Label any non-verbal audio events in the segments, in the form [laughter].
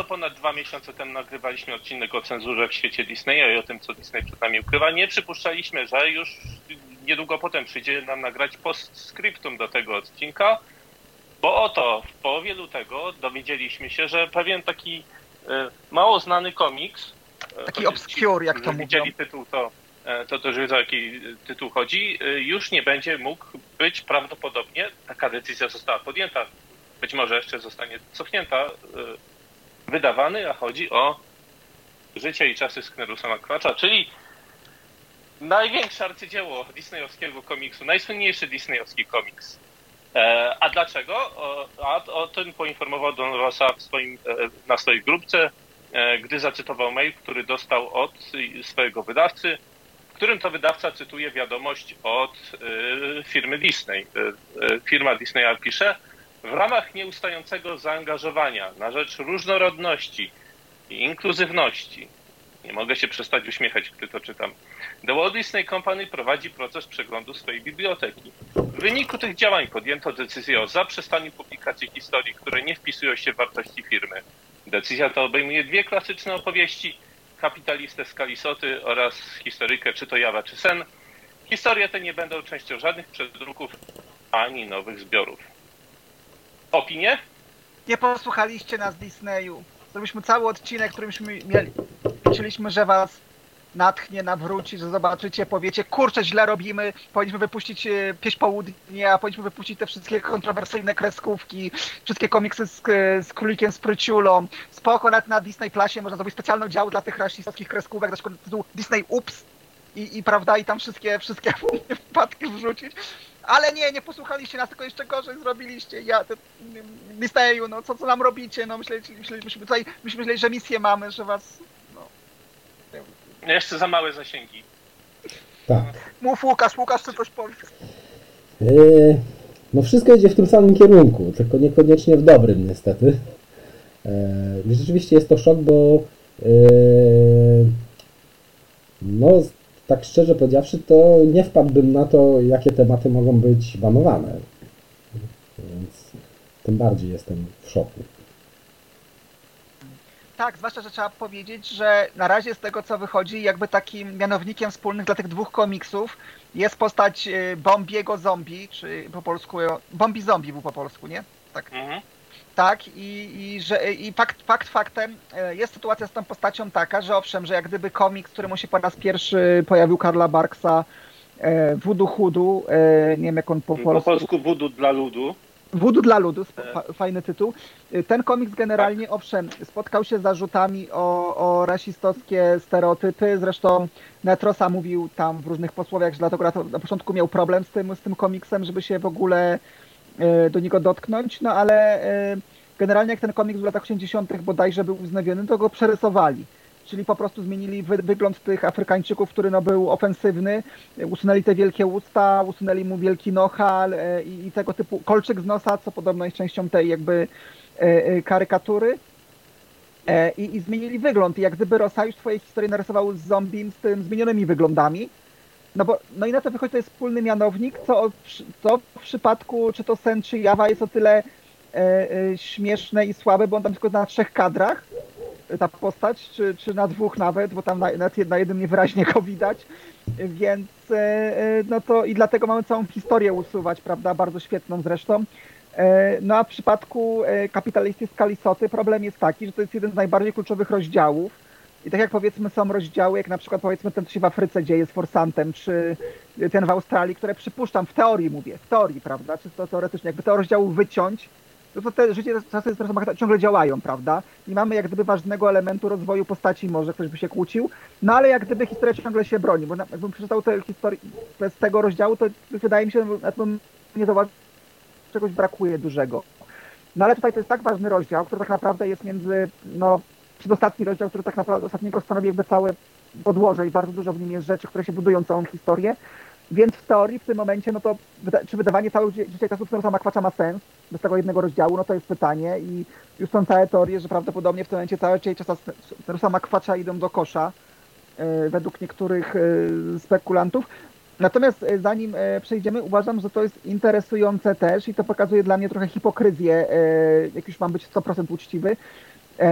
to ponad dwa miesiące temu nagrywaliśmy odcinek o cenzurze w świecie Disneya i o tym, co Disney przed nami ukrywa, nie przypuszczaliśmy, że już niedługo potem przyjdzie nam nagrać postscriptum do tego odcinka, bo oto w połowie lutego dowiedzieliśmy się, że pewien taki e, mało znany komiks, e, Taki obscure, jak to mówią. widzieli tytuł, to, e, to też wiedzą, o jaki tytuł chodzi, już nie będzie mógł być prawdopodobnie, taka decyzja została podjęta, być może jeszcze zostanie cofnięta, wydawany, a chodzi o Życie i czasy Sknerusa McQuatcha, czyli największe arcydzieło disneyowskiego komiksu, najsłynniejszy disneyowski komiks. E, a dlaczego? O, a o tym poinformował Don Rosa swoim, e, na swojej grupce, e, gdy zacytował mail, który dostał od swojego wydawcy, w którym to wydawca cytuje wiadomość od firmy Disney. Firma Disneya pisze, w ramach nieustającego zaangażowania na rzecz różnorodności i inkluzywności, nie mogę się przestać uśmiechać, gdy to czytam, The Walt Disney Company prowadzi proces przeglądu swojej biblioteki. W wyniku tych działań podjęto decyzję o zaprzestaniu publikacji historii, które nie wpisują się w wartości firmy. Decyzja ta obejmuje dwie klasyczne opowieści, Kapitalistę z Kalisoty oraz historykę Czy to Jawa, czy Sen. Historie te nie będą częścią żadnych przedruków ani nowych zbiorów. Opinie? Nie posłuchaliście nas Disneyu. Zrobiliśmy cały odcinek, który myśmy mieli. Liczyliśmy, że was natchnie, nawróci, że zobaczycie, powiecie, kurczę, źle robimy, powinniśmy wypuścić e, Pieśń Południa, powinniśmy wypuścić te wszystkie kontrowersyjne kreskówki, wszystkie komiksy z, e, z Królikiem Spryciulą. Spoko, nawet na Disney Plusie można zrobić specjalny dział dla tych rasistowskich kreskówek, na przykład Disney Ups i, i prawda, i tam wszystkie, wszystkie [laughs] wpadki wrzucić. Ale nie, nie posłuchaliście nas, tylko jeszcze gorzej zrobiliście. Ja, te, Disneyu, no co, co nam robicie? No myśleliśmy, myśleliśmy tutaj, myśmy myśleli, że misję mamy, że was, no. Jeszcze za małe zasięgi. Tak. Mów Łukasz, Łukasz, czy coś powiedz. Yy, no wszystko idzie w tym samym kierunku, tylko niekoniecznie w dobrym niestety. Yy, rzeczywiście jest to szok, bo yy, no tak szczerze powiedziawszy, to nie wpadłbym na to, jakie tematy mogą być banowane. Więc tym bardziej jestem w szoku. Tak, zwłaszcza, że trzeba powiedzieć, że na razie z tego co wychodzi, jakby takim mianownikiem wspólnym dla tych dwóch komiksów jest postać y, Bombiego Zombie, czy po polsku, Bombi Zombie był po polsku, nie? Tak. Mhm. Tak, i, i, że, i fakt, fakt faktem e, jest sytuacja z tą postacią taka, że owszem, że jak gdyby komiks, któremu się po raz pierwszy pojawił Karla Barksa, e, Voodoo Hoodu, e, nie wiem jak on po Po polsku... polsku Voodoo dla ludu. Voodoo dla ludu, fa- fajny tytuł. Ten komiks generalnie, owszem, spotkał się z zarzutami o, o rasistowskie stereotypy. Zresztą Netrosa mówił tam w różnych posłowiach, że dlatego na, początku miał problem z tym, z tym komiksem, żeby się w ogóle e, do niego dotknąć. No ale e, generalnie jak ten komiks w latach 80. bodajże był wznowiony, to go przerysowali. Czyli po prostu zmienili wy, wygląd tych Afrykańczyków, który no, był ofensywny, usunęli te wielkie usta, usunęli mu wielki nohal e, i, i tego typu kolczyk z nosa, co podobno jest częścią tej jakby e, e, karykatury. E, I, I zmienili wygląd. I jak gdyby Rosa już swoje historie narysował z zombie z tym zmienionymi wyglądami. No bo no i na to wychodzi to jest wspólny mianownik, co, co w przypadku czy to Sen czy Jawa jest o tyle e, e, śmieszne i słabe, bo on tam tylko na trzech kadrach e, ta postać, czy, czy na dwóch nawet, bo tam na, na, na jednym niewyraźnie go widać, więc e, e, no to i dlatego mamy całą historię usuwać, prawda, bardzo świetną zresztą. E, No a w przypadku kapitalisty z Kalisoty problem jest taki, że to jest jeden z najbardziej kluczowych rozdziałów. I tak jak powiedzmy są rozdziały, jak na przykład powiedzmy ten, co się w Afryce dzieje z Forsantem, czy ten w Australii, które przypuszczam, w teorii mówię, w teorii, prawda, czysto teoretycznie, jakby te rozdziału wyciąć, no to te życie czasy z ciągle działają, prawda? Nie mamy jak gdyby ważnego elementu rozwoju postaci, może ktoś by się kłócił, no ale jak gdyby historia ciągle się broni, bo jakbym przeczytał tę historię bez tego rozdziału, to wydaje mi się, że nie zauważył, czegoś brakuje dużego. No ale tutaj to jest tak ważny rozdział, który tak naprawdę jest między, no, przedostatni rozdział, który tak naprawdę ostatniego stanowi jakby całe podłoże i bardzo dużo w nim jest rzeczy, które się budują całą historię. Więc w teorii w tym momencie, no to czy wydawanie ży- życia czasów Snorusa Makwacza ma sens bez tego jednego rozdziału, no to jest pytanie i już są całe teorie, że prawdopodobnie w tym momencie całe życie czasów Snorusa Makwacza idą do kosza e, według niektórych e, spekulantów. Natomiast e, zanim przejdziemy, uważam, że to jest interesujące też i to pokazuje dla mnie trochę hipokryzję, jak już mam być 100% uczciwy,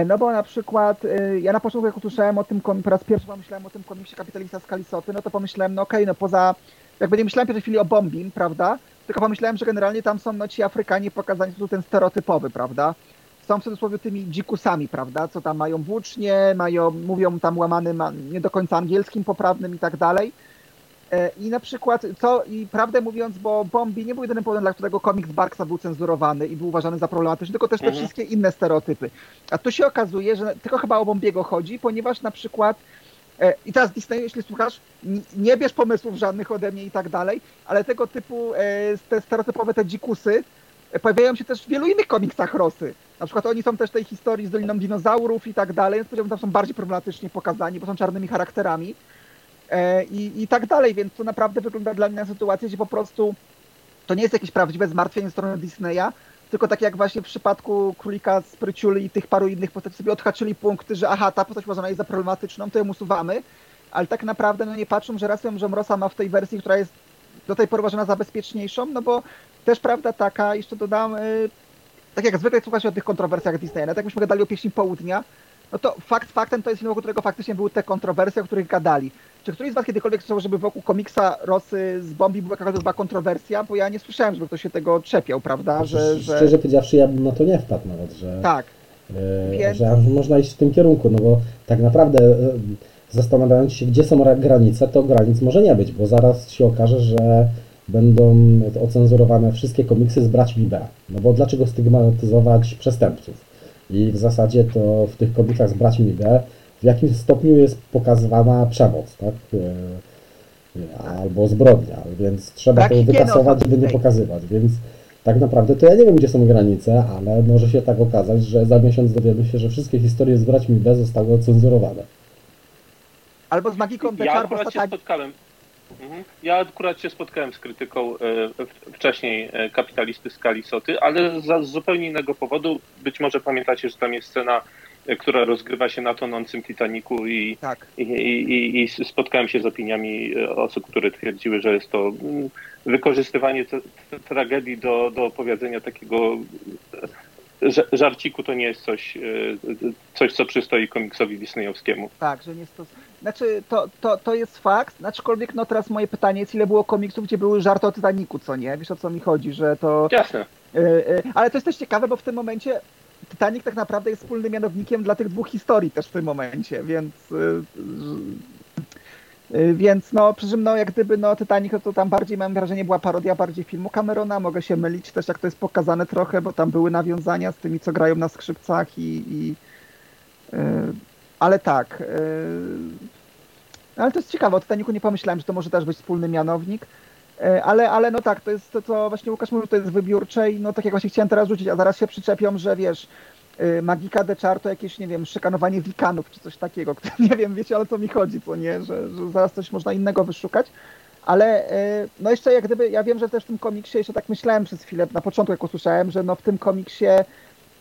no bo na przykład e, ja na początku jak usłyszałem o tym, po raz pierwszy pomyślałem o tym komiksie Kapitalista z Kalisoty, no to pomyślałem, no okej, okay, no poza, jakby nie myślałem w pierwszej chwili o Bombim, prawda, tylko pomyślałem, że generalnie tam są no, ci Afrykanie pokazani tu ten stereotypowy, prawda, są w cudzysłowie tymi dzikusami, prawda, co tam mają włócznie, mają, mówią tam łamanym, nie do końca angielskim poprawnym i tak dalej, E, I na przykład, co i prawdę mówiąc, bo Bombi nie był jedynym powodem, dla którego komiks Barksa był cenzurowany i był uważany za problematyczny, tylko też te mhm. wszystkie inne stereotypy. A tu się okazuje, że tylko chyba o Bombiego chodzi, ponieważ na przykład e, i teraz Disney, jeśli słuchasz, nie bierz pomysłów żadnych ode mnie i tak dalej, ale tego typu e, te stereotypowe te dzikusy pojawiają się też w wielu innych komiksach Rosy. Na przykład oni są też w tej historii z Doliną Dinozaurów i tak dalej, więc powiedziałbym, tam są bardziej problematycznie pokazani, bo są czarnymi charakterami. E, i, i tak dalej, więc to naprawdę wygląda dla mnie na sytuację, gdzie po prostu to nie jest jakieś prawdziwe zmartwienie strony Disneya, tylko tak jak właśnie w przypadku Królika z Pryciuli i tych paru innych postaci sobie odhaczyli punkty, że aha, ta postać uważana jest za problematyczną, to ją usuwamy, ale tak naprawdę no nie patrzą, że racją, że Mrosa ma w tej wersji, która jest do tej pory uważana za bezpieczniejszą, no bo też prawda taka, jeszcze dodam, yy, tak jak zwykle słucha się o tych kontrowersjach Disneya, tak jakbyśmy gadali o pieśni południa, no to fakt faktem to jest film, wokół którego faktycznie były te kontrowersje, o których gadali. Czy któryś z Was kiedykolwiek słyszał, żeby wokół komiksa Rosy z Bombi była jakaś kontrowersja? Bo ja nie słyszałem, żeby ktoś się tego czepiał, prawda? Że, że... Szczerze powiedziawszy, ja bym na to nie wpadł nawet, że, tak. Yy, Więc... że można iść w tym kierunku, no bo tak naprawdę yy, zastanawiając się, gdzie są granice, to granic może nie być, bo zaraz się okaże, że będą ocenzurowane wszystkie komiksy z braćmi B. No bo dlaczego stygmatyzować przestępców? I w zasadzie to w tych komiksach z braćmi B w jakim stopniu jest pokazywana przemoc, tak? E, albo zbrodnia, więc trzeba tak, to wykasować, żeby nie pokazywać, więc tak naprawdę to ja nie wiem, gdzie są granice, ale może się tak okazać, że za miesiąc dowiemy się, że wszystkie historie z braćmi B zostały ocenzurowane. Albo z magiką Ja akurat się spotkałem. Mhm. Ja akurat się spotkałem z krytyką e, wcześniej e, kapitalisty z Kalisoty, ale z zupełnie innego powodu. Być może pamiętacie, że tam jest scena która rozgrywa się na tonącym Titaniku i, tak. i, i, i, spotkałem się z opiniami e, osób, które twierdziły, że jest to mm, wykorzystywanie tragedii do, do opowiedzenia takiego e, żarciku to nie jest coś, e, coś, co przystoi komiksowi disneyowskiemu. Tak, że nie jest to... Znaczy, to, to, to jest fakt, aczkolwiek no teraz moje pytanie jest, ile było komiksów, gdzie były żarty o Titaniku, co nie? Wiesz o co mi chodzi, że to... Jasne. Ale to jest też ciekawe, bo w tym momencie Titanic tak naprawdę jest wspólnym mianownikiem dla tych dwóch historii też w tym momencie, więc więc no, przy czym no, jak gdyby no, Titanic to tam bardziej mam wrażenie była parodia bardziej filmu Camerona, mogę się mylić też jak to jest pokazane trochę, bo tam były nawiązania z tymi, co grają na skrzypcach i, i yy, ale tak yy, ale to jest ciekawe, o Titanicu nie pomyślałem, że to może też być wspólny mianownik. E, ale, ale no tak, to jest to, co właśnie Łukasz mówił, to jest wybiórcze i no tak jak właśnie chciałem teraz rzucić, a zaraz się przyczepią, że wiesz, y, Magika de Char to jakieś, nie wiem, szykanowanie wikanów czy coś takiego, [laughs] nie wiem, wiecie, ale co mi chodzi, co nie, że, że zaraz coś można innego wyszukać. Ale y, no jeszcze jak gdyby, ja wiem, że też w tym komiksie, jeszcze tak myślałem przez chwilę, na początku jak usłyszałem, że no w tym komiksie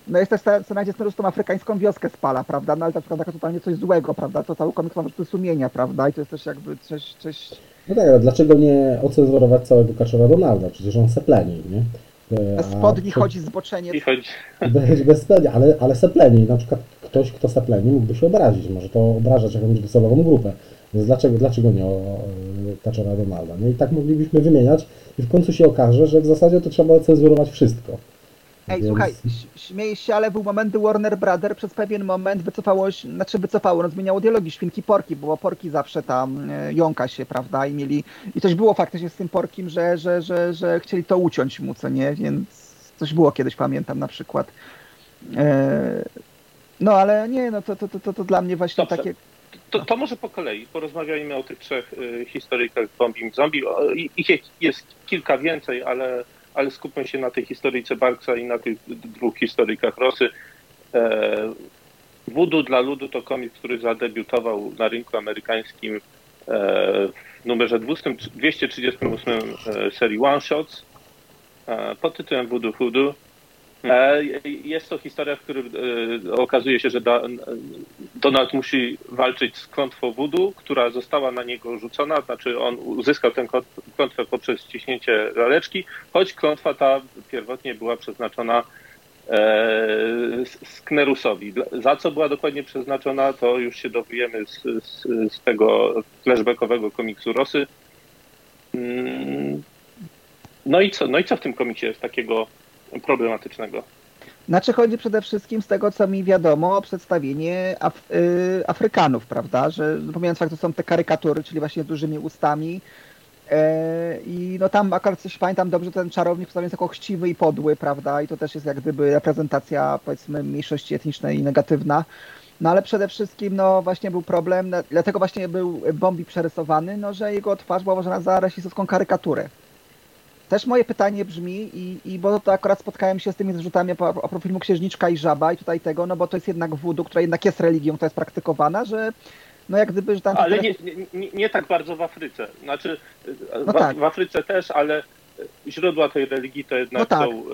no jest też scena, gdzie tą afrykańską wioskę spala, prawda? No ale to jest totalnie coś złego, prawda? To cały komiks ma po sumienia, prawda? I to jest też jakby coś, coś no tak, ale dlaczego nie ocenzurować całego Kaczora Donalda? Przecież on sepleni, nie? Bez spodni chodzi zboczenie. I chodzi. Bez, bez spodni, ale, ale sepleni. Na przykład ktoś, kto sepleni, mógłby się obrazić. Może to obrażać jakąś docelową grupę. Więc dlaczego, dlaczego nie o Kaczora Donalda? Nie? I tak moglibyśmy wymieniać i w końcu się okaże, że w zasadzie to trzeba cenzurować wszystko. Ej, Więc... słuchaj, śmiejesz się, ale był moment, gdy Warner Brother przez pewien moment wycofało, znaczy wycofało, no zmieniało dialogi świnki Porki, bo Porki zawsze tam e, jąka się, prawda, i mieli, i coś było faktycznie z tym Porkim, że, że, że, że chcieli to uciąć mu, co nie, więc coś było kiedyś, pamiętam na przykład. E, no ale nie, no to, to, to, to, dla mnie właśnie Dobrze. takie... To, to, może po kolei porozmawiajmy o tych trzech y, historykach Bombing Zombie. Ich jest kilka więcej, ale ale skupmy się na tej historyjce Barksa i na tych dwóch historykach Rosy. E, Voodoo dla ludu to komiks, który zadebiutował na rynku amerykańskim e, w numerze 238 e, serii One Shots pod tytułem Voodoo Voodoo. Jest to historia, w której okazuje się, że Donald musi walczyć z klątwą Voodoo, która została na niego rzucona, znaczy on uzyskał tę klątwę poprzez ciśnięcie laleczki, choć klątwa ta pierwotnie była przeznaczona Sknerusowi. Za co była dokładnie przeznaczona, to już się dowiemy z, z, z tego flashbackowego komiksu Rosy. Mm, no i co? No i co w tym komiksie jest takiego problematycznego? Znaczy chodzi przede wszystkim z tego, co mi wiadomo, o przedstawienie Af y Afrykanów, prawda? Że pomijając fakt, że są te karykatury, czyli właśnie dużymi ustami. E, I no tam akurat coś pamiętam dobrze, ten czarownik przedstawiony jest jako chciwy i podły, prawda? I to też jest jak gdyby reprezentacja powiedzmy mniejszości etnicznej negatywna. No ale przede wszystkim no właśnie był problem, dlatego właśnie był Bombi przerysowany, no że jego twarz była uważana za rasistowską karykaturę. Też moje pytanie brzmi, i, i bo to akurat spotkałem się z tymi zarzutami a propos filmu Księżniczka i Żaba i tutaj tego, no bo to jest jednak wudu, która jednak jest religią, która jest praktykowana, że no jak gdyby, że tam... Ale nie, nie, nie tak bardzo w Afryce. Znaczy no w, tak. w, Afryce też, ale źródła tej religii to jednak no tak. są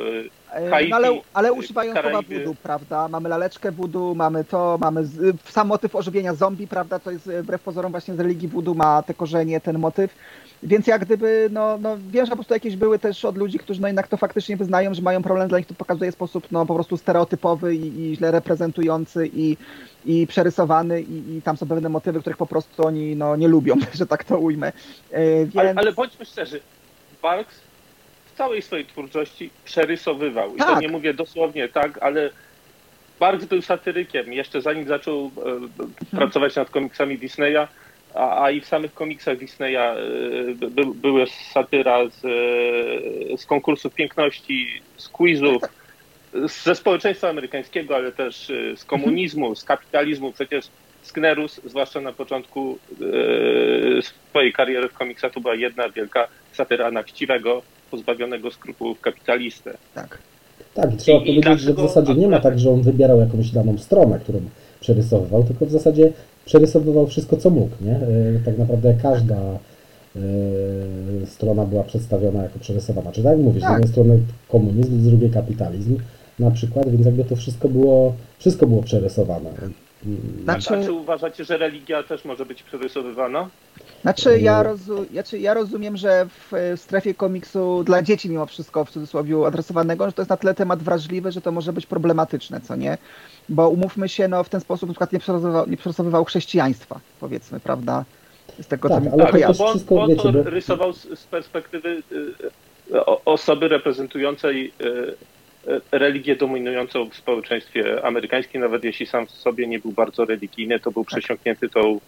e, Haiti, no ale, ale używają słowa wudu, prawda? Mamy laleczkę wudu, mamy to, mamy z, sam motyw ożywienia zombie, prawda? To jest wbrew pozorom właśnie z religii wudu ma te korzenie, ten motyw. Więc jak gdyby, no, no wiem, że po prostu jakieś były też od ludzi, którzy no jednak to faktycznie wyznają, że mają problem, dla nich to pokazuje sposób no po prostu stereotypowy i, i źle reprezentujący i, i przerysowany i, i, tam są pewne motywy, których po prostu oni no, nie lubią, [laughs] że tak to ujmę. E, więc... ale, ale bądźmy szczerzy, Barks w całej swojej twórczości przerysowywał. Tak. I to tak. nie mówię dosłownie tak, ale Barks był satyrykiem. Jeszcze zanim zaczął e, pracować nad komiksami Disneya, a, a i w samych komiksach Disneya y, by, były satyra z, y, z konkursów piękności, z quizów, ze społeczeństwa amerykańskiego, ale też z komunizmu, z kapitalizmu. Przecież Sknerus, zwłaszcza na początku swojej kariery w komiksach, to była jedna wielka satyra na chciwego, pozbawionego skrupułów kapitalistę. Tak. Tak, i trzeba I, powiedzieć, i że w zasadzie nie ma tak, że on wybierał jakąś daną stronę, którą przerysowywał, tylko w zasadzie przerysowywał wszystko, co mógł. Nie? E, tak naprawdę każda e, strona była przedstawiona jako przerysowana. Czy tak jak mówisz, tak. z jednej strony komunizm, z drugiej kapitalizm na przykład, więc jakby to wszystko było, wszystko było przerysowane. Znaczy... A czy uważacie, że religia też może być przerysowywana? Znaczy ja, rozu, znaczy ja rozumiem, że w strefie komiksu dla dzieci mimo wszystko w cudzysłowie adresowanego, że to jest na tyle temat wrażliwy, że to może być problematyczne, co nie? Bo umówmy się, no w ten sposób na przykład nie przerysowywał, nie przerysowywał chrześcijaństwa, powiedzmy, prawda? Z tego tak, to jest wszystko, bo, wiecie, bo... rysował z, z perspektywy y, y, osoby reprezentującej y, religię dominującą w społeczeństwie amerykańskim, nawet jeśli sam w sobie nie był bardzo religijny, to był tak. przesiąknięty tą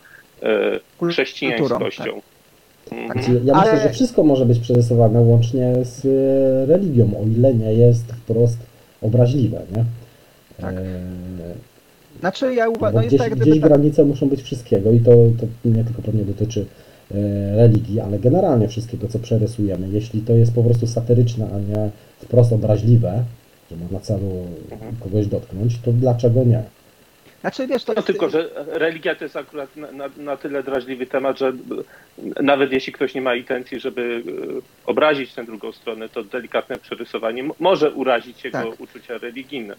chrześcijańskością. Tak. Mhm. Znaczy, ja myślę, Ale... że wszystko może być przerysowane łącznie z religią, o ile nie jest wprost obraźliwe, nie? Tak. E... Znaczy ja uważam, no gdzieś, tak, gdzieś tak... granice muszą być wszystkiego i to, to nie tylko pewnie dotyczy e, religii, ale generalnie wszystkiego, co przerysujemy. Jeśli to jest po prostu satyryczne, a nie wprost obraźliwe, że ma na celu mhm. kogoś dotknąć, to dlaczego nie? Znaczy, wiesz, to no jest... tylko, że religia to jest akurat na, na, na, tyle drażliwy temat, że nawet jeśli ktoś nie ma intencji, żeby e, obrazić tę drugą stronę, to delikatne przerysowanie może urazić jego tak. uczucia religijne.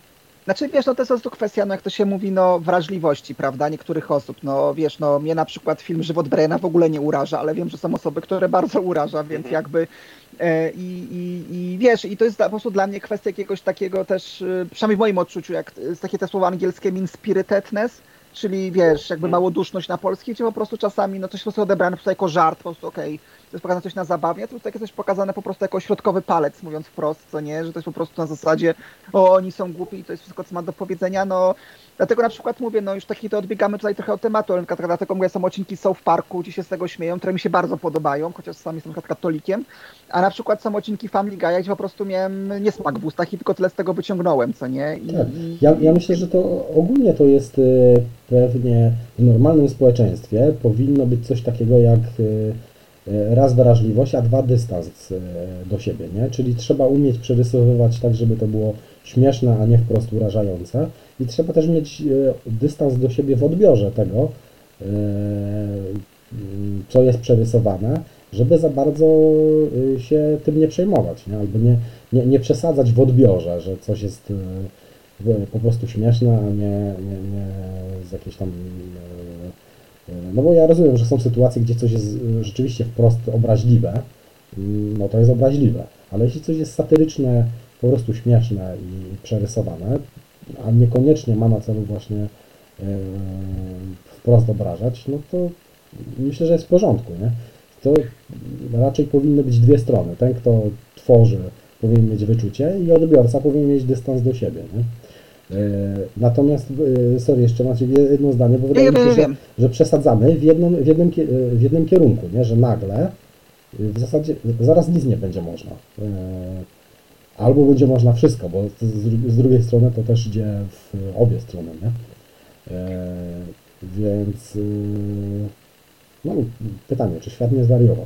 Znaczy, wiesz, no to jest po prostu kwestia, no jak to się mówi, no wrażliwości, prawda, niektórych osób. No wiesz, no mnie na przykład film Żywot Briana w ogóle nie uraża, ale wiem, że są osoby, które bardzo uraża, więc mhm. jakby i, i, i wiesz, i to jest po prostu dla mnie kwestia jakiegoś takiego też, e, przynajmniej w moim odczuciu, jak takie te słowa angielskie mean spiritedness, czyli wiesz, jakby mhm. małoduszność na polski, gdzie po prostu czasami, no coś po prostu odebrane po prostu jako żart, po prostu okej, okay, to jest pokazane coś na zabawie, to jest takie coś pokazane po prostu jako środkowy palec, mówiąc wprost, co nie, że to jest po prostu na zasadzie, o, oni są głupi i to jest wszystko, co ma do powiedzenia, no, dlatego na przykład mówię, no już taki to odbiegamy tutaj trochę od tematu, ale dlatego mówię, są odcinki South Parku, gdzie się z tego śmieją, które mi się bardzo podobają, chociaż sam jestem katolikiem, a na przykład są odcinki Family Guy, gdzie po prostu miałem niesmak w ustach i tylko tyle z tego wyciągnąłem, co nie? I, tak. ja, ja myślę, że to ogólnie to jest y, pewnie w normalnym społeczeństwie powinno być coś takiego jak E, raz wrażliwość, a dwa dystans e, do siebie, nie? Czyli trzeba umieć przerysowywać tak, żeby to było śmieszne, a nie wprost urażające. I trzeba też mieć e, dystans do siebie w odbiorze tego, co jest przerysowane, żeby za bardzo się tym nie przejmować, nie? albo nie, nie, nie przesadzać w odbiorze, że coś jest po prostu śmieszne, a nie, nie, nie z jakiejś tam no bo ja rozumiem, że są sytuacje, gdzie coś jest y, rzeczywiście wprost obraźliwe, mm, no to jest obraźliwe. Ale jeśli coś jest satyryczne, po prostu śmieszne i przerysowane, a niekoniecznie ma na celu właśnie yy, wprost obrażać, no to myślę, że jest w porządku, nie? To raczej powinny być dwie strony. Ten, kto tworzy, powinien mieć wyczucie i odbiorca powinien mieć dystans do siebie, nie? Yy, Natomiast, yy, sorry, jeszcze macie jedno zdanie, bo wydaje mi się, że, że przesadzamy w jednym, w, jednym, kie- w jednym kierunku, nie? że nagle w zasadzie zaraz nic nie będzie można. Albo będzie można wszystko, bo z, z- drugiej strony to też idzie w obie strony, nie? Więc no, pytanie, czy świat nie zwariował?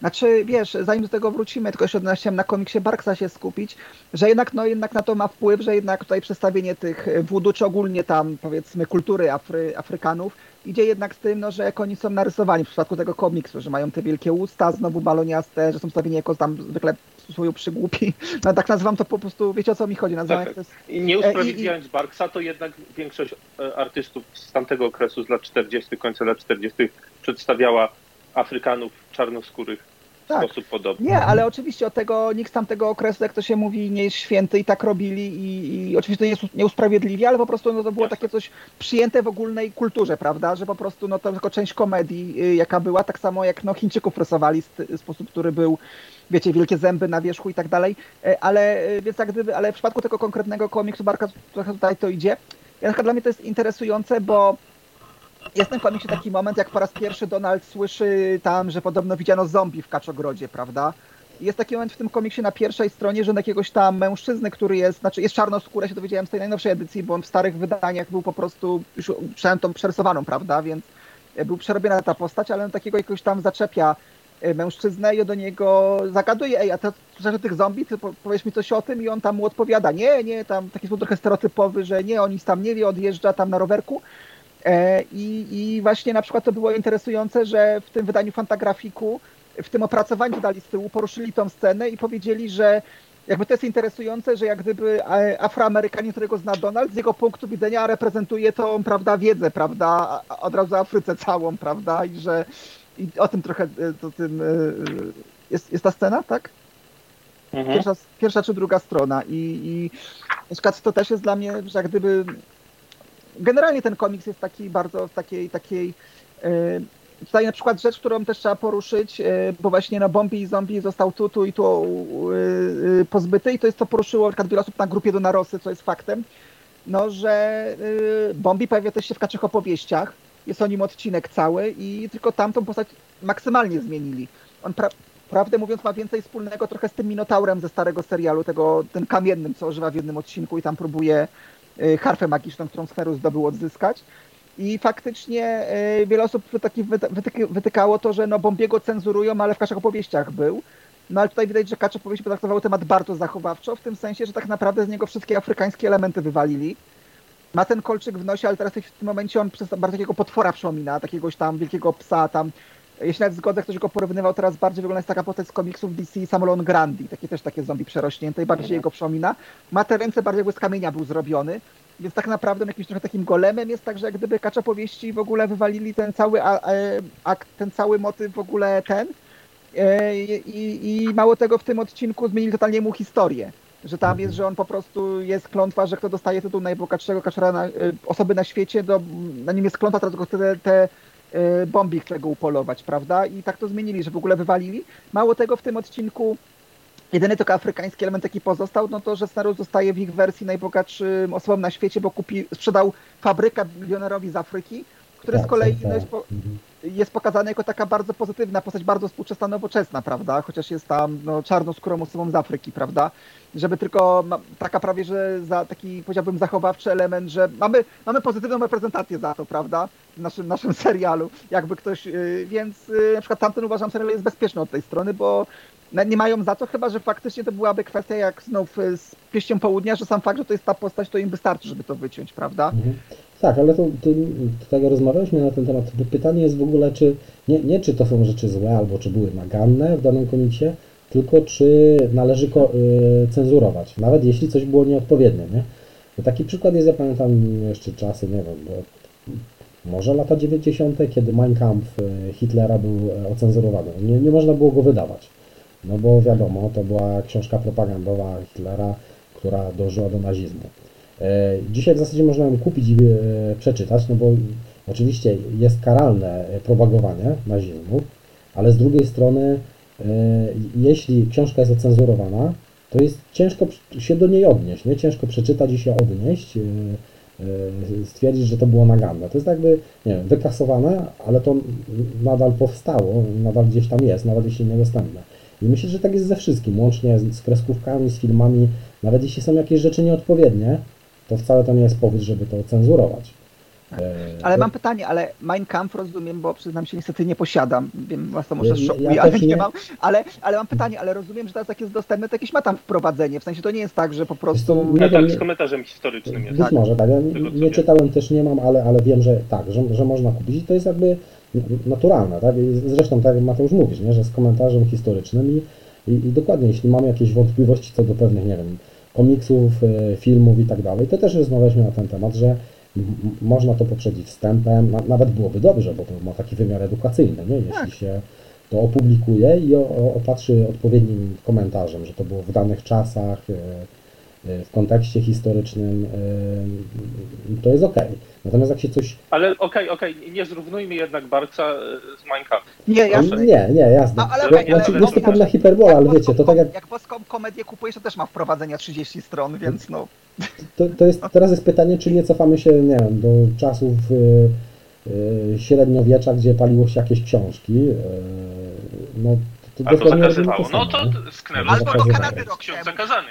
Znaczy, wiesz, zanim do tego wrócimy, tylko jeszcze chciałem na komiksie Barksa się skupić, że jednak, no, jednak na to ma wpływ, że jednak tutaj przedstawienie tych wudu, czy ogólnie tam, powiedzmy, kultury Afry, Afrykanów, idzie jednak z tym, no, że jak oni są narysowani w przypadku tego komiksu, że mają te wielkie usta, znowu baloniaste, że są stawieni jako tam zwykle swoją przygłupi. [laughs] No tak nazywam to po prostu, wiecie o co mi chodzi, nazywam Tak, to jest... I nie usprawiedliwiając Barksa, to jednak większość e, artystów z tamtego okresu, z lat 40., końca lat 40., przedstawiała Afrykanów czarnoskórych Tak. sposób podobny. Nie, ale oczywiście od tego nikt z tamtego okresu, jak to się mówi, nie jest święty i tak robili i, i oczywiście to nie, usprawiedliwia, ale po prostu no, to było takie coś przyjęte w ogólnej kulturze, prawda, że po prostu no, to tylko część komedii, y, jaka była, tak samo jak no, Chińczyków rysowali w sposób, który był, wiecie, wielkie zęby na wierzchu i tak dalej, E, ale e, więc jak gdyby, ale w przypadku tego konkretnego komiksu Barka trochę tutaj to idzie. Ja dla mnie to jest interesujące, bo jest w tym komiksie taki moment, jak po raz pierwszy Donald słyszy tam, że podobno widziano zombie w Kaczogrodzie, prawda? Jest taki moment w tym komiksie na pierwszej stronie, że jakiegoś tam mężczyzny, który jest, znaczy jest czarnoskóry, ja się dowiedziałem z tej najnowszej edycji, bo on w starych wydaniach był po prostu, już czytałem tą przerysowaną, prawda, więc był przerobiona ta postać, ale on takiego jakoś tam zaczepia e, mężczyznę i do niego zagaduje, ej, a to że tych zombie, ty po- powiesz mi coś o tym? I on tam mu odpowiada, nie, nie, tam taki sposób trochę stereotypowy, że nie, on nic tam nie wie, odjeżdża tam na rowerku, E, I, I właśnie na przykład to było interesujące, że w tym wydaniu Fantagrafiku, w tym opracowaniu dali z tyłu, poruszyli tą scenę i powiedzieli, że jakby to jest interesujące, że jak gdyby e, Afroamerykanin, którego zna Donald, z jego punktu widzenia reprezentuje tą, prawda, wiedzę, prawda, od razu Afryce całą, prawda, i że i o tym trochę, e, to tym, e, jest, jest ta scena, tak? Mhm. pierwsza, pierwsza czy druga strona i, i na przykład to też jest dla mnie, że jak gdyby generalnie ten komiks jest taki bardzo w takiej takiej e, tutaj na przykład rzecz, którą też trzeba poruszyć, e, bo właśnie no Bombi i Zombie został tu, tu i tu e, pozbyty i to jest to poruszyło na przykład wiele osób na grupie do narosy, co jest faktem, no że Bombi pojawia też się w kaczych opowieściach, jest o nim odcinek cały i tylko tamtą postać maksymalnie zmienili. On pra prawdę mówiąc ma więcej wspólnego trochę z tym Minotaurem ze starego serialu, tego, tym kamiennym, co używa w jednym odcinku i tam próbuje harfę magiczną, którą Sferus zdobył odzyskać. I faktycznie y, wiele osób wytykało to, że no Bombiego cenzurują, ale w kaczach opowieściach był. No ale tutaj widać, że kacze opowieści potraktowały temat bardzo zachowawczo, w tym sensie, że tak naprawdę z niego wszystkie afrykańskie elementy wywalili. Ma ten kolczyk w nosie, ale teraz w tym momencie on przez bardzo takiego potwora przypomina, takiegoś tam wielkiego psa, tam jeśli nawet zgodzę, ktoś go porównywał, teraz bardziej wygląda jest taka postać z komiksów DC Samolon Grandi, takie też takie zombie przerośnięte i bardziej Mhm. jego przypomina. Ma te ręce bardziej jakby z kamienia był zrobiony, więc tak naprawdę jakimś trochę takim golemem jest, także jak gdyby kacza powieści w ogóle wywalili ten cały akt, ten cały motyw w ogóle ten E, i, i mało tego w tym odcinku zmienili totalnie mu historię. Że tam jest, że on po prostu jest klątwa, że kto dostaje tytuł najbogatszego kaczora na, e, osoby na świecie, to na nim jest klątwa, teraz go te, te e, bombi chce go upolować, prawda? I tak to zmienili, że w ogóle wywalili. Mało tego w tym odcinku jedyny tylko afrykański element jaki pozostał, no to, że Snarus zostaje w ich wersji najbogatszym osobą na świecie, bo kupi, sprzedał fabrykę milionerowi z Afryki, który z Tak, kolei tak, no, tak. jest, po, Mhm. Jest pokazany jako taka bardzo pozytywna postać, bardzo współczesna, nowoczesna, prawda? Chociaż jest tam no, czarnoskórą osobą z Afryki, prawda? Żeby tylko ma, taka prawie, że za taki powiedziałbym zachowawczy element, że mamy, mamy pozytywną reprezentację za to, prawda? W naszym, naszym [laughs] serialu. Jakby ktoś, yy, więc yy, na przykład tamten uważam serial jest bezpieczny od tej strony, bo nie mają za to, chyba że faktycznie to byłaby kwestia jak znów y, z pieścią południa, że sam fakt, że to jest ta postać, to im wystarczy, żeby to wyciąć, prawda? Mhm. Tak, ale to, to, tak rozmawialiśmy na ten temat. Pytanie jest w ogóle, czy nie, nie czy to są rzeczy złe, albo czy były naganne w danym komiksie, tylko czy należy ko- y, cenzurować, nawet jeśli coś było nieodpowiednie, nie? Taki przykład jest, ja pamiętam jeszcze czasy, nie wiem, bo może lata 90., kiedy Mein Kampf y, Hitlera był e, ocenzurowany. Nie, nie można było go wydawać. No bo wiadomo, to była książka propagandowa Hitlera, która dążyła do nazizmu. E, dzisiaj w zasadzie można ją kupić i e, przeczytać, no bo oczywiście jest karalne propagowanie nazizmu, ale z drugiej strony, e, jeśli książka jest ocenzurowana, to jest ciężko się do niej odnieść, nie? Ciężko przeczytać i się odnieść, stwierdzić, że to było naganne. To jest jakby, nie wiem, wykasowane, ale to nadal powstało, nadal gdzieś tam jest, nawet jeśli niedostępne. I myślę, że tak jest ze wszystkim, łącznie z kreskówkami, z filmami, nawet jeśli są jakieś rzeczy nieodpowiednie, to wcale to nie jest powód, żeby to cenzurować. E, ale mam pytanie, ale Mein Kampf rozumiem, bo przyznam się, niestety nie posiadam. Wiem, was to może szokuje, ja, ale nie, nie, mam. Ale, ale mam pytanie, ale rozumiem, że teraz jak jest dostępne, to jakieś ma tam wprowadzenie. W sensie to nie jest tak, że po prostu. Nie, tak, z komentarzem historycznym jest. Być tak. może, tak. Ja nie czytałem, też nie mam, ale, ale wiem, że tak, że, że można kupić i to jest jakby naturalne, tak? Zresztą tak jak Mateusz mówisz, nie? że z komentarzem historycznym i, i, i dokładnie, jeśli mamy jakieś wątpliwości co do pewnych, nie wiem, komiksów, e, filmów i tak dalej, to też rozmawialiśmy na ten temat, że można to poprzedzić wstępem, nawet byłoby dobrze, bo to ma taki wymiar edukacyjny, nie? jeśli tak. się to opublikuje i opatrzy odpowiednim komentarzem, że to było w danych czasach, e, w kontekście historycznym, to jest ok. Natomiast jak się coś... Ale okej, okay, okej, okay. nie zrównujmy jednak Barca z Minecraft. Nie, jasne. Nie, nie, jasne. A, ale okay, ja, ale, jest to pewna hiperbola, ale wiecie, to tak jak... Jak polską komedię kupujesz, to też ma wprowadzenia 30 stron, więc no... To, to jest, teraz jest pytanie, czy nie cofamy się, nie wiem, do czasów y, y, średniowiecza, gdzie paliło się jakieś książki. No, to, to, to zakazywało. No to Sknerus Albo do Kanady rok ksiądz zakazany,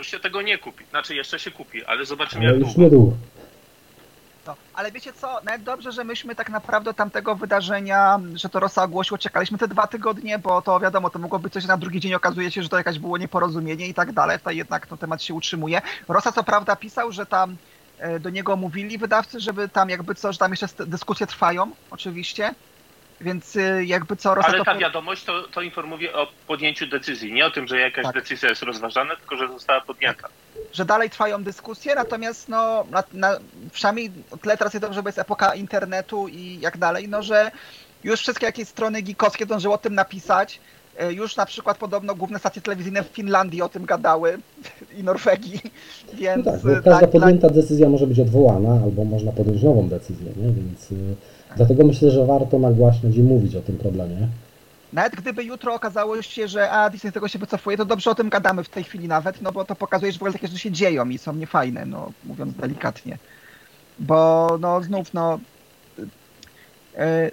już się tego nie kupi. Znaczy jeszcze się kupi, ale zobaczymy ale jak już długo. długo. No, ale wiecie co, nawet dobrze, że myśmy tak naprawdę tamtego wydarzenia, że to Rosa ogłosiło, czekaliśmy te dwa tygodnie, bo to wiadomo, to mogło być coś na drugi dzień, okazuje się, że to jakaś było nieporozumienie i tak dalej, to jednak ten temat się utrzymuje. Rosa co prawda pisał, że tam e, do niego mówili wydawcy, żeby tam jakby co, że tam jeszcze dyskusje trwają, oczywiście, więc y, jakby co Rosa Ale ta wiadomość to, to informuje o podjęciu decyzji, nie o tym, że jakaś tak. decyzja jest rozważana, tylko że została podjęta. Tak. Że dalej trwają dyskusje, natomiast no, na, na, przynajmniej tyle teraz jest dobrze, bo jest epoka internetu i jak dalej, no że już wszystkie jakieś strony geekowskie dążyły o tym napisać. Y, już na przykład podobno główne stacje telewizyjne w Finlandii o tym gadały [laughs] i Norwegii, [laughs] więc... No tak, bo każda tak, podjęta tak. decyzja może być odwołana, albo można podjąć nową decyzję, nie? więc Dlatego myślę, że warto nagłaśniać i mówić o tym problemie. Nawet gdyby jutro okazało się, że a Disney tego się wycofuje, to dobrze o tym gadamy w tej chwili nawet, no bo to pokazuje, że w ogóle takie rzeczy się dzieją i są niefajne, no mówiąc delikatnie. Bo no znów, no... Yy,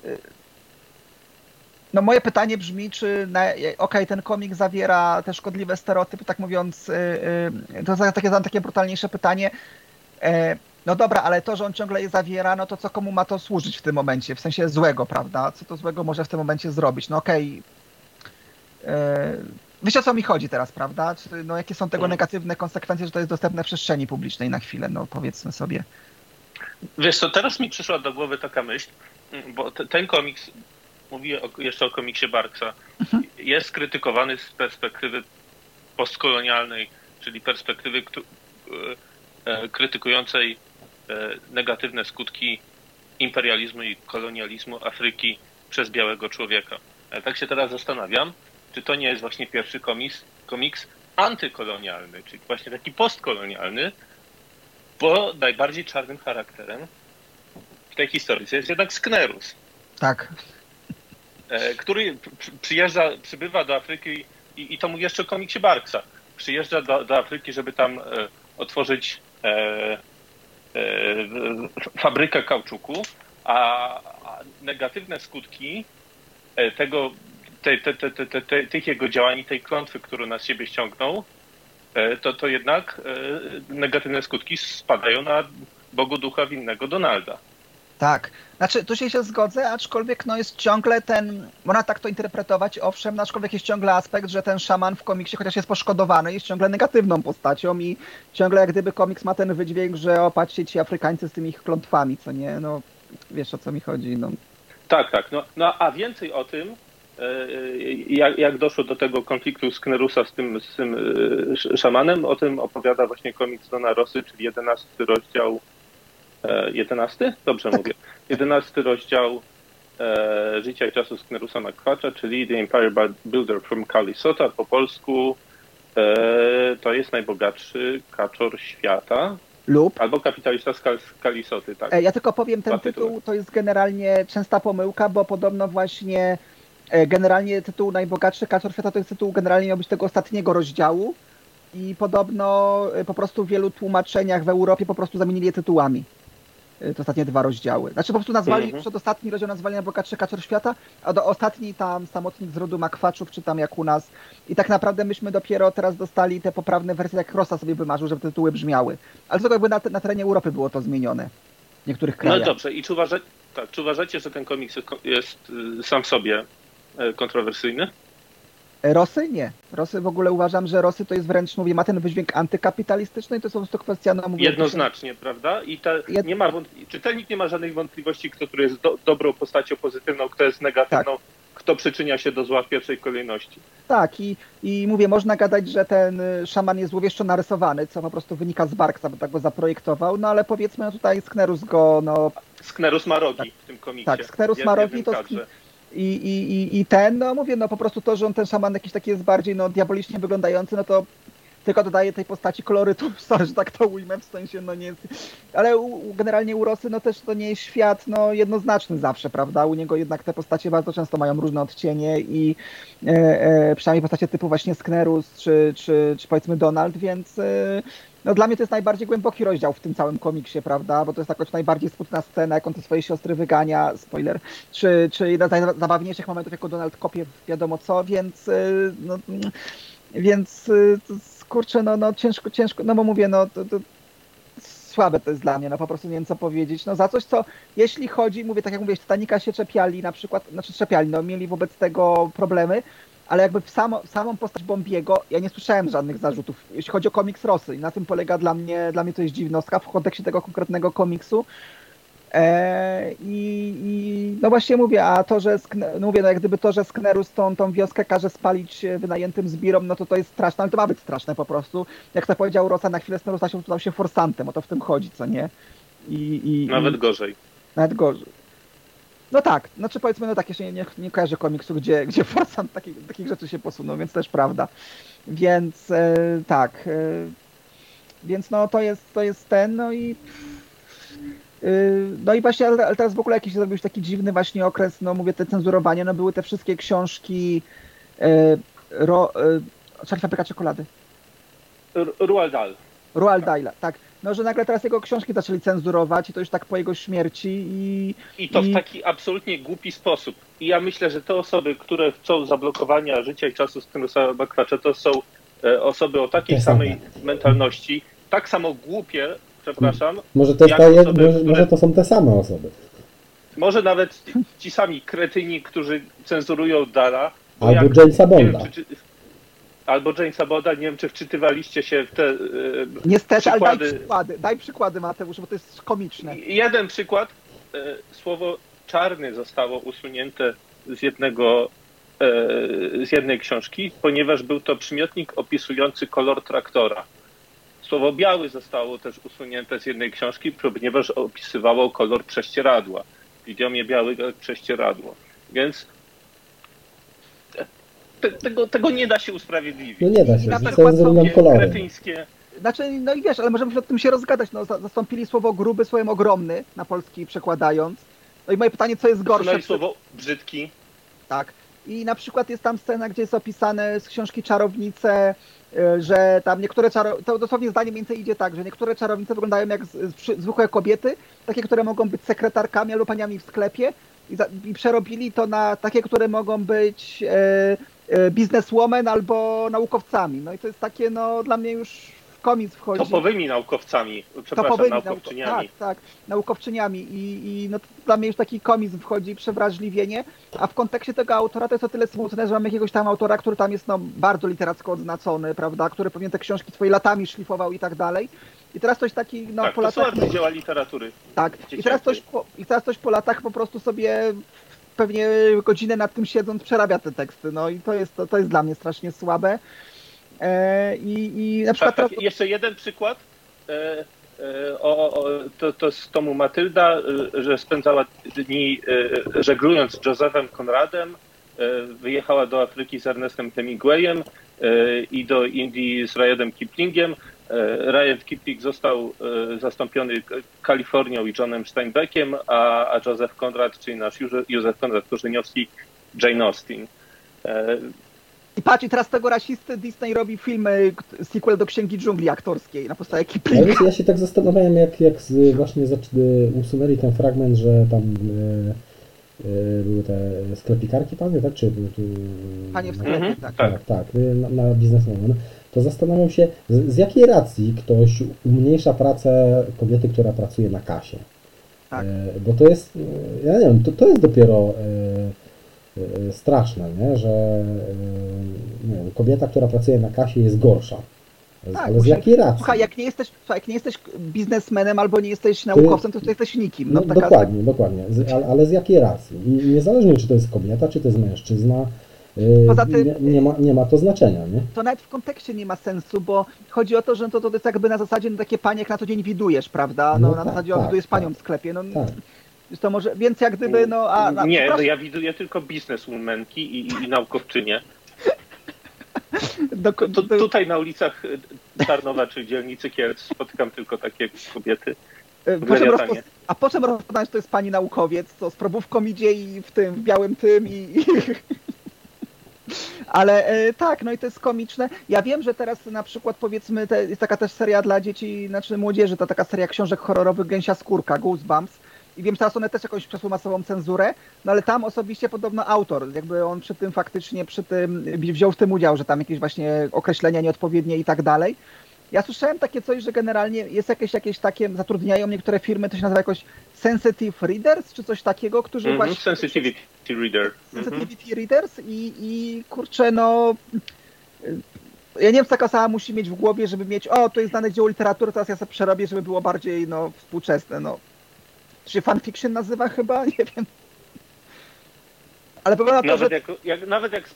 no moje pytanie brzmi, czy okej, okay, ten komik zawiera te szkodliwe stereotypy, tak mówiąc, to takie, takie brutalniejsze pytanie. No dobra, ale to, że on ciągle je zawiera, no to co komu ma to służyć w tym momencie? W sensie złego, prawda? Co to złego może w tym momencie zrobić? No okej. Okay. Yy, wiecie o co mi chodzi teraz, prawda? No jakie są tego mhm. negatywne konsekwencje, że to jest dostępne w przestrzeni publicznej na chwilę, no powiedzmy sobie. Wiesz co, teraz mi przyszła do głowy taka myśl, bo ten komiks, mówię jeszcze o komiksie Barksa, mhm. jest krytykowany z perspektywy postkolonialnej, czyli perspektywy e, krytykującej E, negatywne skutki imperializmu i kolonializmu Afryki przez białego człowieka. Ale tak się teraz zastanawiam, czy to nie jest właśnie pierwszy komiks, komiks antykolonialny, czyli właśnie taki postkolonialny, bo najbardziej czarnym charakterem w tej historii jest jednak Sknerus. Tak. E, który przyjeżdża, przybywa do Afryki i, i to mówi jeszcze o komiksie Barksa. Przyjeżdża do, do Afryki, żeby tam e, otworzyć e, E, fabrykę kauczuku, a negatywne skutki e, tego, te, te, te, tych jego działań tej klątwy, którą na siebie ściągnął, e, to, to jednak negatywne skutki spadają na Bogu Ducha winnego Donalda. Tak, znaczy tu się, się zgodzę, aczkolwiek no jest ciągle ten, można tak to interpretować, owszem, no aczkolwiek jest ciągle aspekt, że ten szaman w komiksie, chociaż jest poszkodowany, jest ciągle negatywną postacią i ciągle jak gdyby komiks ma ten wydźwięk, że opatrzcie ci Afrykańcy z tymi ich klątwami, co nie, no wiesz o co mi chodzi, no. Tak, tak, no, no a więcej o tym, e, jak, jak doszło do tego konfliktu z Knerusa z tym, z tym e, szamanem, o tym opowiada właśnie komiks Dona Rosy, czyli 11 rozdział 11? E, Dobrze tak. mówię. 11 rozdział e, Życia i czasu Sknerusa Makwacza, czyli The Empire Builder from Kalisota. Po polsku e, to jest najbogatszy kaczor świata, Lub albo kapitalista z Kal- z Kalisoty, tak. E, Ja tylko powiem, ten tytuł to jest generalnie częsta pomyłka, bo podobno właśnie e, generalnie tytuł Najbogatszy Kaczor Świata to jest tytuł generalnie miał być tego ostatniego rozdziału i podobno po prostu w wielu tłumaczeniach w Europie po prostu zamienili je tytułami. E, Te ostatnie dwa rozdziały. Znaczy po prostu nazwali, Mhm. przedostatni rozdział nazwali Najbogatszy Kaczor Świata, a do ostatni tam Samotnik z rodu Makwaczów, czy tam jak u nas. I tak naprawdę myśmy dopiero teraz dostali te poprawne wersje, jak Rosa sobie wymarzył, żeby te tytuły brzmiały. Ale tylko jakby na, na terenie Europy było to zmienione. W niektórych No krajach. dobrze, i czy, uważa, tak, czy uważacie, że ten komiks jest, y, sam w sobie e, kontrowersyjny? Rosy nie. Rosy w ogóle uważam, że Rosy to jest wręcz, mówię, ma ten wydźwięk antykapitalistyczny i to jest po prostu kwestia, no mówię... Jednoznacznie, prawda? I ta, nie ma, wąt- czytelnik nie ma żadnych wątpliwości, kto który jest do, dobrą postacią pozytywną, kto jest negatywną, Tak. kto przyczynia się do zła w pierwszej kolejności. Tak, i, i mówię, można gadać, że ten y, szaman jest złowieszczo narysowany, co po prostu wynika z Barksa, bo tak go zaprojektował, no ale powiedzmy no tutaj Sknerus go, no Sknerus ma rogi w tym komiksie. tak, Sknerus w ma rogi, to kadrze. I, i, i, ten, no mówię, no po prostu to, że on ten szaman jakiś taki jest bardziej no diabolicznie wyglądający, no to tylko dodaje tej postaci kolorytu, [laughs] że tak to ujmę, w sensie, no nie jest, ale u, generalnie u Rosy, no też to nie jest świat, no jednoznaczny zawsze, prawda, u niego jednak te postacie bardzo często mają różne odcienie i e, e, przynajmniej postacie typu właśnie Sknerus, czy, czy, czy powiedzmy Donald, więc e, no dla mnie to jest najbardziej głęboki rozdział w tym całym komiksie, prawda, bo to jest jakoś najbardziej smutna scena, jak on te swoje siostry wygania, spoiler, czy, czy jedna z najzabawniejszych momentów, jako Donald kopie wiadomo co, więc e, no, mm, więc y, kurczę, no, no ciężko, ciężko, no bo mówię, no to, to słabe to jest dla mnie, no po prostu nie wiem co powiedzieć, no za coś, co jeśli chodzi, mówię, tak jak mówię, Titanica się czepiali na przykład, znaczy czepiali, no mieli wobec tego problemy, ale jakby w samo, samą postać Bombiego ja nie słyszałem żadnych zarzutów, jeśli chodzi o komiks Rosy i na tym polega dla mnie, dla mnie to jest dziwnostka w kontekście tego konkretnego komiksu, E, i, I no właśnie mówię, a to, że Skne, no mówię, no jak gdyby to, że Sknerus tą, tą wioskę każe spalić wynajętym zbirom, no to to jest straszne, ale to ma być straszne po prostu. Jak to powiedział Rosa, na chwilę Sknerusa się stał się forsantem, o to w tym chodzi, co nie? I, i, Nawet gorzej. nawet gorzej. No tak, znaczy powiedzmy, no tak, jeszcze nie, nie, nie kojarzę komiksu, gdzie, gdzie [laughs] forsant takich, takich rzeczy się posunął, więc też prawda. Więc e, tak, e, więc no to jest, to jest ten, no i Yy, No i właśnie, ale teraz w ogóle jakiś zrobił się taki dziwny właśnie okres, no mówię, te cenzurowanie, no były te wszystkie książki e, ro, e, fabryka czekolady, R- Roald Dahl. Roald Dahla, tak. No, że nagle teraz jego książki zaczęli cenzurować i to już tak po jego śmierci i I to I- w taki absolutnie głupi sposób. I ja myślę, że te osoby, które chcą zablokowania życia i czasu Sknerusa Bakwacza, to są e, osoby o takiej same. samej mentalności, tak samo głupie, przepraszam, Może to, ta osoby, może, które- może to są te same osoby. może nawet ci sami kretyni, którzy cenzurują Dala. bo Albo jak- Jamesa nie wiem, Bonda. czy, czy, albo Jamesa Bonda, nie wiem, czy wczytywaliście się w te e, niestety, ale daj Przykłady. przykłady, daj przykłady Mateusz, bo to jest komiczne. Jeden przykład. E, Słowo czarny zostało usunięte z jednego e, z jednej książki, ponieważ był to przymiotnik opisujący kolor traktora. Słowo biały zostało też usunięte z jednej książki, ponieważ opisywało kolor prześcieradła. W idiomie biały prześcieradło. Więc te, tego, tego nie da się usprawiedliwić. No nie da się, Takie kolorem. kretyńskie. Znaczy, no i wiesz, ale możemy się o tym się rozgadać, no za- zastąpili słowo gruby słowem ogromny, na polski przekładając. No i moje pytanie, co jest gorsze? Usunęli słowo brzydki. Tak. I na przykład jest tam scena, gdzie jest opisane z książki Czarownice, y, że tam niektóre czarownice, to dosłownie zdanie mniej więcej idzie tak, że niektóre czarownice wyglądają jak z, z, przy- zwykłe kobiety, takie, które mogą być sekretarkami albo paniami w sklepie i, za, i przerobili to na takie, które mogą być e, bizneswoman albo naukowcami. No i to jest takie, no dla mnie już w komiks wchodzi. Topowymi naukowcami, przepraszam, Topowymi naukowczyniami. Nauko- tak, tak, naukowczyniami i, i no to dla mnie już taki komizm wchodzi, przewrażliwienie, a w kontekście tego autora to jest o tyle smutne, że mamy jakiegoś tam autora, który tam jest no, bardzo literacko odznaczony, prawda, który pewnie te książki swoje latami szlifował i tak dalej. I teraz ktoś taki, no tak, po latach... arcydzieła literatury. Tak, i teraz, ktoś po, i teraz ktoś po latach po prostu sobie pewnie godzinę nad tym siedząc przerabia te teksty, no i to jest, to, to jest dla mnie strasznie słabe. E, i, I na przykład Tak, tak. Jeszcze jeden przykład. E, e, o, o, to, to z tomu Matylda, e, że spędzała dni e, żeglując z Josephem Konradem, wyjechała do Afryki z Ernestem Hemingwayem i do Indii z Ryadem Kiplingiem. Ryad Kipling został zastąpiony Kalifornią i Johnem Steinbeckiem, a, a Joseph Konrad, czyli nasz Józef Konrad Korzeniowski, Jane Austen. I patrz, i teraz tego rasisty Disney robi filmy, sequel do Księgi Dżungli aktorskiej na podstawie Kiplinga. Ja, ja się tak zastanawiałem, jak, jak z, właśnie usunęli ten fragment, że tam e, e, były te sklepikarki, panie, tak? Czy, tu, panie w sklepie, mhm. tak. Tak, tak, na, na biznesmena. To zastanawiam się, z, z, jakiej racji ktoś umniejsza pracę kobiety, która pracuje na kasie. Tak. E, bo to jest, ja nie wiem, to, to jest dopiero Y, straszne, nie? że nie wiem, kobieta, która pracuje na kasie jest gorsza. Tak, ale z jakiej racji? Słuchaj, jak nie jesteś, jak nie jesteś biznesmenem albo nie jesteś naukowcem, to, to jesteś nikim. No, no dokładnie, dokładnie. Z, ale, ale, z jakiej racji? I niezależnie, czy to jest kobieta, czy to jest mężczyzna, Poza tym, nie, nie, ma, nie ma to znaczenia, nie? To nawet w kontekście nie ma sensu, bo chodzi o to, że to, to jest jakby na zasadzie no, takie panie, jak na co dzień widujesz, prawda? No, no na tak, zasadzie tak, widujesz panią tak. w sklepie. No, tak. Jest to może, więc jak gdyby, no a... a nie, no ja widuję tylko bizneswomanki i, i, naukowczynie. [laughs] Do, do, do... tutaj na ulicach Tarnowa czy dzielnicy Kielc spotykam tylko takie kobiety. Po rozpoz... A po czym rozpoznać, że to jest pani naukowiec, co z probówką idzie i w tym, w białym tym i... Ale e, tak, no i to jest komiczne. Ja wiem, że teraz na przykład powiedzmy, jest taka też seria dla dzieci, znaczy młodzieży, to taka seria książek horrorowych Gęsia Skórka, Goosebumps i wiem, teraz one też jakąś przeszły masową cenzurę, no ale tam osobiście podobno autor, jakby on przy tym faktycznie, przy tym wziął w tym udział, że tam jakieś właśnie określenia nieodpowiednie i tak dalej. Ja słyszałem takie coś, że generalnie jest jakieś, jakieś takie, zatrudniają niektóre firmy, to się nazywa jakoś sensitive readers, czy coś takiego, którzy mm -hmm, właśnie... Sensitivity reader. Sensitivity mm -hmm. readers i, i kurczę, no... Ja nie wiem, co taka sama musi mieć w głowie, żeby mieć, o, to jest dane dzieło literatury, teraz ja sobie przerobię, żeby było bardziej, no, współczesne, no. To się fanfiction nazywa chyba? [laughs] Nie wiem. Ale powiem na to, nawet, że... jak, jak, nawet jak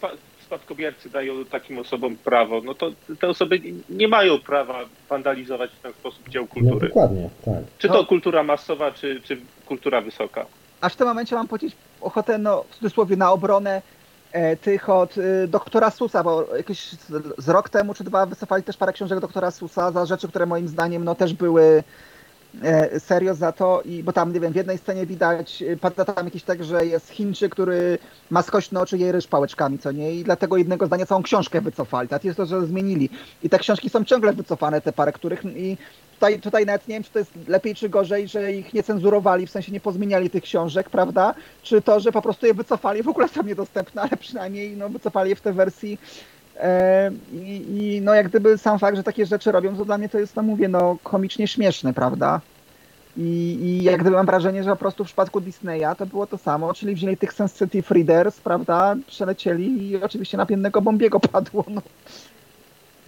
spadkobiercy dają takim osobom prawo, no to te osoby nie mają prawa wandalizować w ten sposób dzieł no, kultury. No, dokładnie, tak. Czy to no. kultura masowa, czy, czy kultura wysoka. A w tym momencie mam powiedzieć ochotę, no w cudzysłowie, na obronę e, tych od e, doktora Susa, bo jakieś z, z rok temu czy dwa wycofali też parę książek doktora Susa za rzeczy, które moim zdaniem no też były serio za to, i, bo tam, nie wiem, w jednej scenie widać, e, pada tam jakiś tak, że jest Chińczyk, który ma skośne oczy i ryż pałeczkami, co nie? I dlatego jednego zdania całą książkę wycofali. Tak jest to, że zmienili. I te książki są ciągle wycofane, te parę, których i tutaj, tutaj nawet nie wiem, czy to jest lepiej czy gorzej, że ich nie cenzurowali, w sensie nie pozmieniali tych książek, prawda? Czy to, że po prostu je wycofali, w ogóle są niedostępne, ale przynajmniej no, wycofali je w tej wersji E, I, I, no jak gdyby sam fakt, że takie rzeczy robią, to dla mnie to jest, no mówię, no komicznie śmieszne, prawda? I, I jak gdyby mam wrażenie, że po prostu w przypadku Disneya to było to samo, czyli wzięli tych sensitive readers, prawda, przelecieli i oczywiście na Bombiego [laughs] padło, no.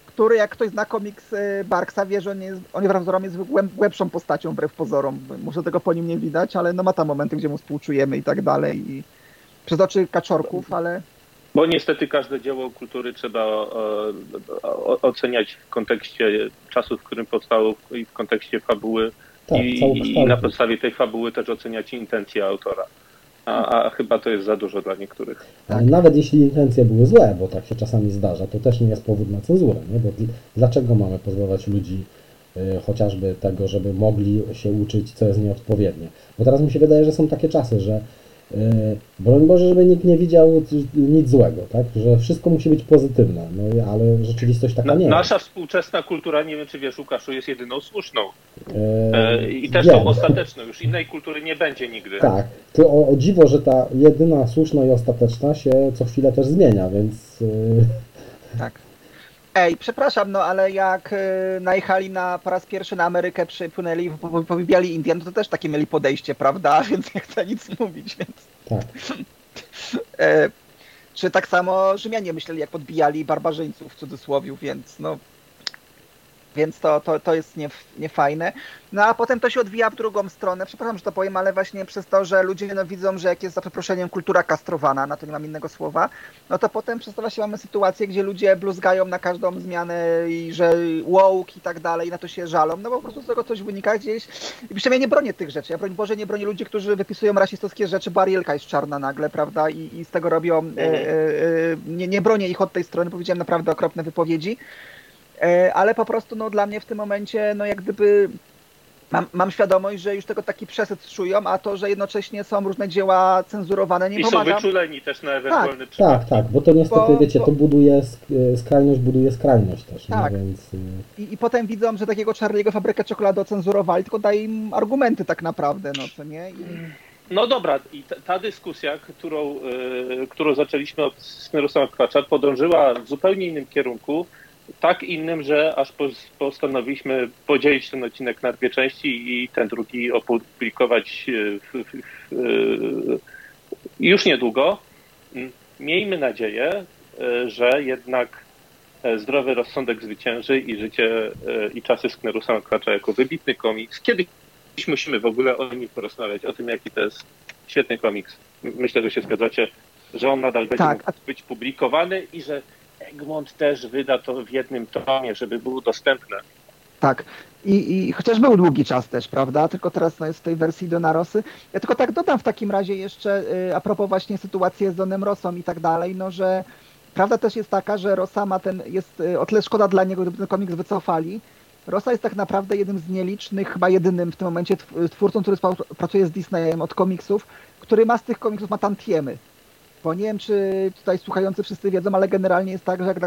Który, jak ktoś zna komiks e, Barksa, wie, że on jest, on prawdopodobnie jest głębszą postacią wbrew pozorom. Może tego po nim nie widać, ale no ma tam momenty, gdzie mu współczujemy i tak dalej. I przez oczy kaczorków, ale bo niestety każde dzieło kultury trzeba e, oceniać w kontekście czasu, w którym powstało i w kontekście fabuły tak, i, i, na podstawie tej fabuły też oceniać intencje autora. A, a, chyba to jest za dużo dla niektórych. Tak. Nawet jeśli intencje były złe, bo tak się czasami zdarza, to też nie jest powód na cenzurę. Nie? Bo dlaczego mamy pozwalać ludzi y, chociażby tego, żeby mogli się uczyć, co jest nieodpowiednie? Bo teraz mi się wydaje, że są takie czasy, że broń Boże, żeby nikt nie widział nic złego, tak? Że wszystko musi być pozytywne, no ale rzeczywistość taka nie Nasza współczesna kultura, nie wiem czy wiesz Łukaszu, jest jedyną słuszną. E, I też wiem. są ostateczne, już innej kultury nie będzie nigdy. Tak, to o, o, dziwo, że ta jedyna słuszna i ostateczna się co chwilę też zmienia, więc... E, tak. Ej, przepraszam, no ale jak y, najechali na, po raz pierwszy na Amerykę, przypłynęli, powybijali Indian, to też takie mieli podejście, prawda? [laughs] Więc nie chcę nic mówić, więc... Tak. [laughs] e, czy tak samo Rzymianie myśleli, jak podbijali barbarzyńców w cudzysłowie, więc no... Więc to, to, to jest nie, niefajne. No a potem to się odwija w drugą stronę. Przepraszam, że to powiem, ale właśnie przez to, że ludzie no, widzą, że jak jest za przeproszeniem kultura kastrowana, na to nie mam innego słowa, no to potem przez to właśnie mamy sytuację, gdzie ludzie bluzgają na każdą zmianę i że woke i tak dalej, na to się żalą, no bo po prostu z tego coś wynika gdzieś. I przynajmniej nie bronię tych rzeczy. Ja broń Boże nie bronię ludzi, którzy wypisują rasistowskie rzeczy, bo Arielka jest czarna nagle, prawda? I, i z tego robią. E, e, e, nie, nie bronię ich od tej strony, powiedziałem naprawdę okropne wypowiedzi. E, ale po prostu no, dla mnie w tym momencie, no jak gdyby mam, mam świadomość, że już tego taki przesyt czują, a to, że jednocześnie są różne dzieła cenzurowane, nie I pomaga. są wyczuleni też na ewentualny Tak, przypadek. tak, bo to niestety, Bo- wiecie, bo- to buduje, sk- skrajność buduje skrajność też, Tak. no, więc... y, I, I potem widzą, że takiego Charlie'ego fabrykę czekolady ocenzurowali, tylko daje im argumenty tak naprawdę, no co nie? I, No dobra, i ta, ta dyskusja, którą, y, którą zaczęliśmy od Smerusa Kwacza, podążyła w zupełnie innym kierunku, tak innym, że aż po, postanowiliśmy podzielić ten odcinek na dwie części i ten drugi opublikować w, y, już niedługo. Miejmy nadzieję, y, że jednak e, zdrowy rozsądek zwycięży i życie e, i czasy Sknerusa Kwacza jako wybitny komiks. Kiedyś musimy w ogóle o nim porozmawiać, o tym, jaki to jest świetny komiks. Myślę, że się zgadzacie, że on nadal będzie Tak, mógł być publikowany i że Egmont też wyda to w jednym tomie, żeby było dostępne. tak. I, I chociaż był długi czas też, prawda? Tylko teraz no, jest w tej wersji Donarosy. Ja tylko tak dodam w takim razie jeszcze y, a propos właśnie sytuacji z Donem Rosą i tak dalej, no że prawda też jest taka, że Rosa ma ten, jest y, o tyle szkoda dla niego, gdyby ten komiks wycofali. Rosa jest tak naprawdę jednym z nielicznych, chyba jedynym w tym momencie tw- twórcą, który pracuje z Disneyem od komiksów, który ma z tych komiksów ma tantiemy. Bo nie wiem, czy tutaj słuchający wszyscy wiedzą, ale generalnie jest tak, że jak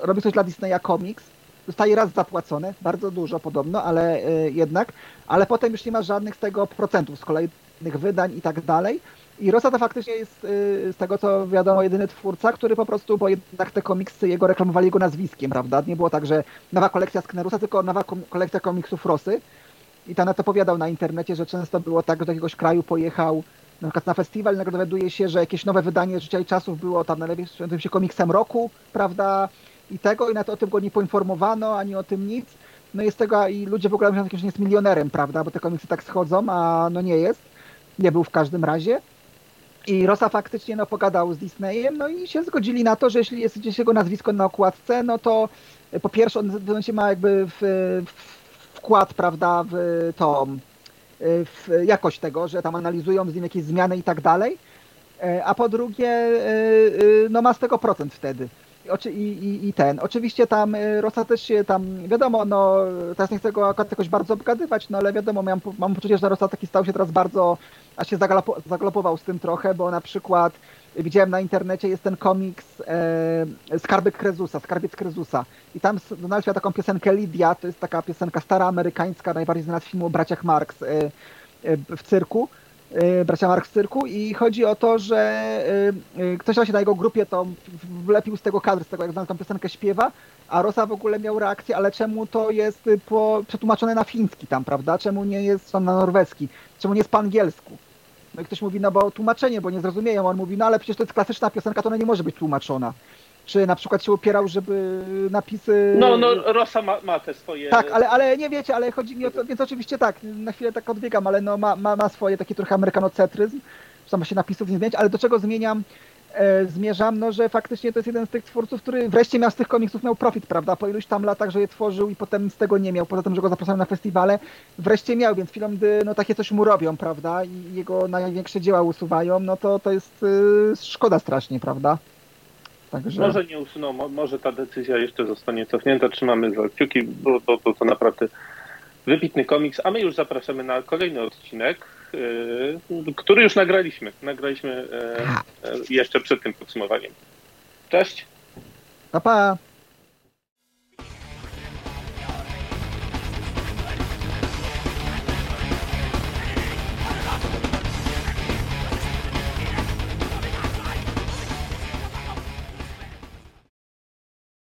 robi coś dla Disneya komiks, zostaje raz zapłacone, bardzo dużo podobno, ale y, jednak, ale potem już nie ma żadnych z tego procentów, z kolejnych wydań i tak dalej. I Rosa to faktycznie jest, y, z tego co wiadomo, jedyny twórca, który po prostu, bo jednak te komiksy jego reklamowali jego nazwiskiem, prawda? Nie było tak, że nowa kolekcja Sknerusa, tylko nowa kolekcja komiksów Rosy. I tam na to powiadał na internecie, że często było tak, że do jakiegoś kraju pojechał na przykład na festiwal, nagle dowiaduje się, że jakieś nowe wydanie Życia i Czasów było tam najlepiej się komiksem roku, prawda? I tego, i na to o tym go nie poinformowano, ani o tym nic. No jest tego, i ludzie w ogóle myślą, że jest milionerem, prawda? Bo te komiksy tak schodzą, a no nie jest. Nie był w każdym razie. I Rosa faktycznie no, pogadał z Disneyem, no i się zgodzili na to, że jeśli jest gdzieś jego nazwisko na okładce, no to e, po pierwsze on w ma jakby w, w, wkład, prawda, w e, w jakość tego, że tam analizują z nim jakieś zmiany i tak dalej, E, a po drugie e, e, no ma z tego procent wtedy. I, i, i, ten. Oczywiście tam Rosa też się tam, wiadomo, no teraz nie chcę go akurat jakoś bardzo obgadywać, no ale wiadomo, mam, mam poczucie, że Rosa taki stał się teraz bardzo, a się zagalopo, zagalopował z tym trochę, bo na przykład widziałem na internecie jest ten komiks e, Skarby Krezusa, Skarbiec Krezusa i tam miał taką piosenkę Lidia, to jest taka piosenka stara amerykańska, najbardziej znana z filmu o braciach Marx e, e, w cyrku, e, bracia Marx w cyrku i chodzi o to, że e, e, ktoś właśnie na jego grupie to wlepił z tego kadr, z tego jak Donald tą piosenkę śpiewa, a Rosa w ogóle miał reakcję, ale czemu to jest po, przetłumaczone na fiński tam, prawda? Czemu nie jest tam na norweski? Czemu nie jest po angielsku? No i ktoś mówi, no bo tłumaczenie, bo nie zrozumieją. On mówi, no ale przecież to jest klasyczna piosenka, to ona nie może być tłumaczona. Czy na przykład się upierał, żeby napisy... No, no Rosa ma, ma te swoje... Tak, ale, ale nie wiecie, ale chodzi mi o to, więc oczywiście tak, na chwilę tak odbiegam, ale no ma, ma, ma swoje taki trochę amerykanocentryzm, że tam się napisów nie zmieniać, ale do czego zmieniam, zmierzam, no że faktycznie to jest jeden z tych twórców, który wreszcie miał z tych komiksów miał profit, prawda, po iluś tam latach, że je tworzył i potem z tego nie miał, poza tym, że go zapraszałem na festiwale, wreszcie miał, więc chwilą, gdy no takie coś mu robią, prawda, i jego największe dzieła usuwają, no to to jest y, szkoda strasznie, prawda. Także... Może nie usuną, mo- może ta decyzja jeszcze zostanie cofnięta. Trzymamy za kciuki, bo bo- bo to naprawdę wybitny komiks. A my już zapraszamy na kolejny odcinek, yy, który już nagraliśmy. Nagraliśmy yy, yy, jeszcze przed tym podsumowaniem. Cześć! Pa, pa!